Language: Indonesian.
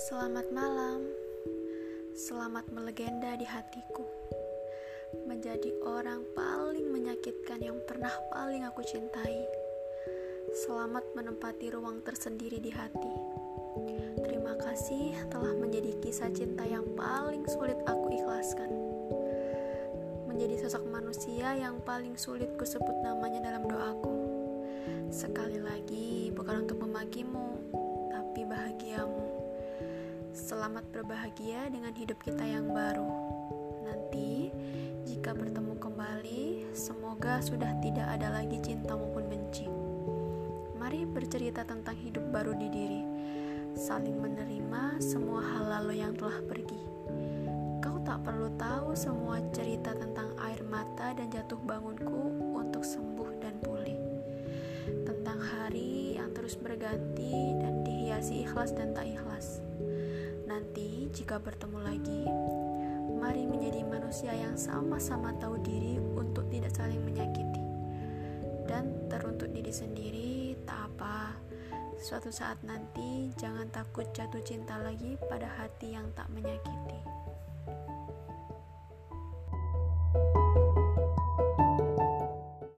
Selamat malam, selamat melegenda di hatiku. Menjadi orang paling menyakitkan yang pernah paling aku cintai. Selamat menempati ruang tersendiri di hati. Terima kasih telah menjadi kisah cinta yang paling sulit aku ikhlaskan. Menjadi sosok manusia yang paling sulit kusebut namanya dalam doaku. Sekali lagi, bukan untuk memakimu, Selamat berbahagia dengan hidup kita yang baru. Nanti, jika bertemu kembali, semoga sudah tidak ada lagi cinta maupun benci. Mari bercerita tentang hidup baru di diri, saling menerima semua hal lalu yang telah pergi. Kau tak perlu tahu semua cerita tentang air mata dan jatuh bangunku untuk sembuh dan pulih terus berganti dan dihiasi ikhlas dan tak ikhlas. Nanti, jika bertemu lagi, mari menjadi manusia yang sama-sama tahu diri untuk tidak saling menyakiti. Dan teruntuk diri sendiri, tak apa. Suatu saat nanti, jangan takut jatuh cinta lagi pada hati yang tak menyakiti.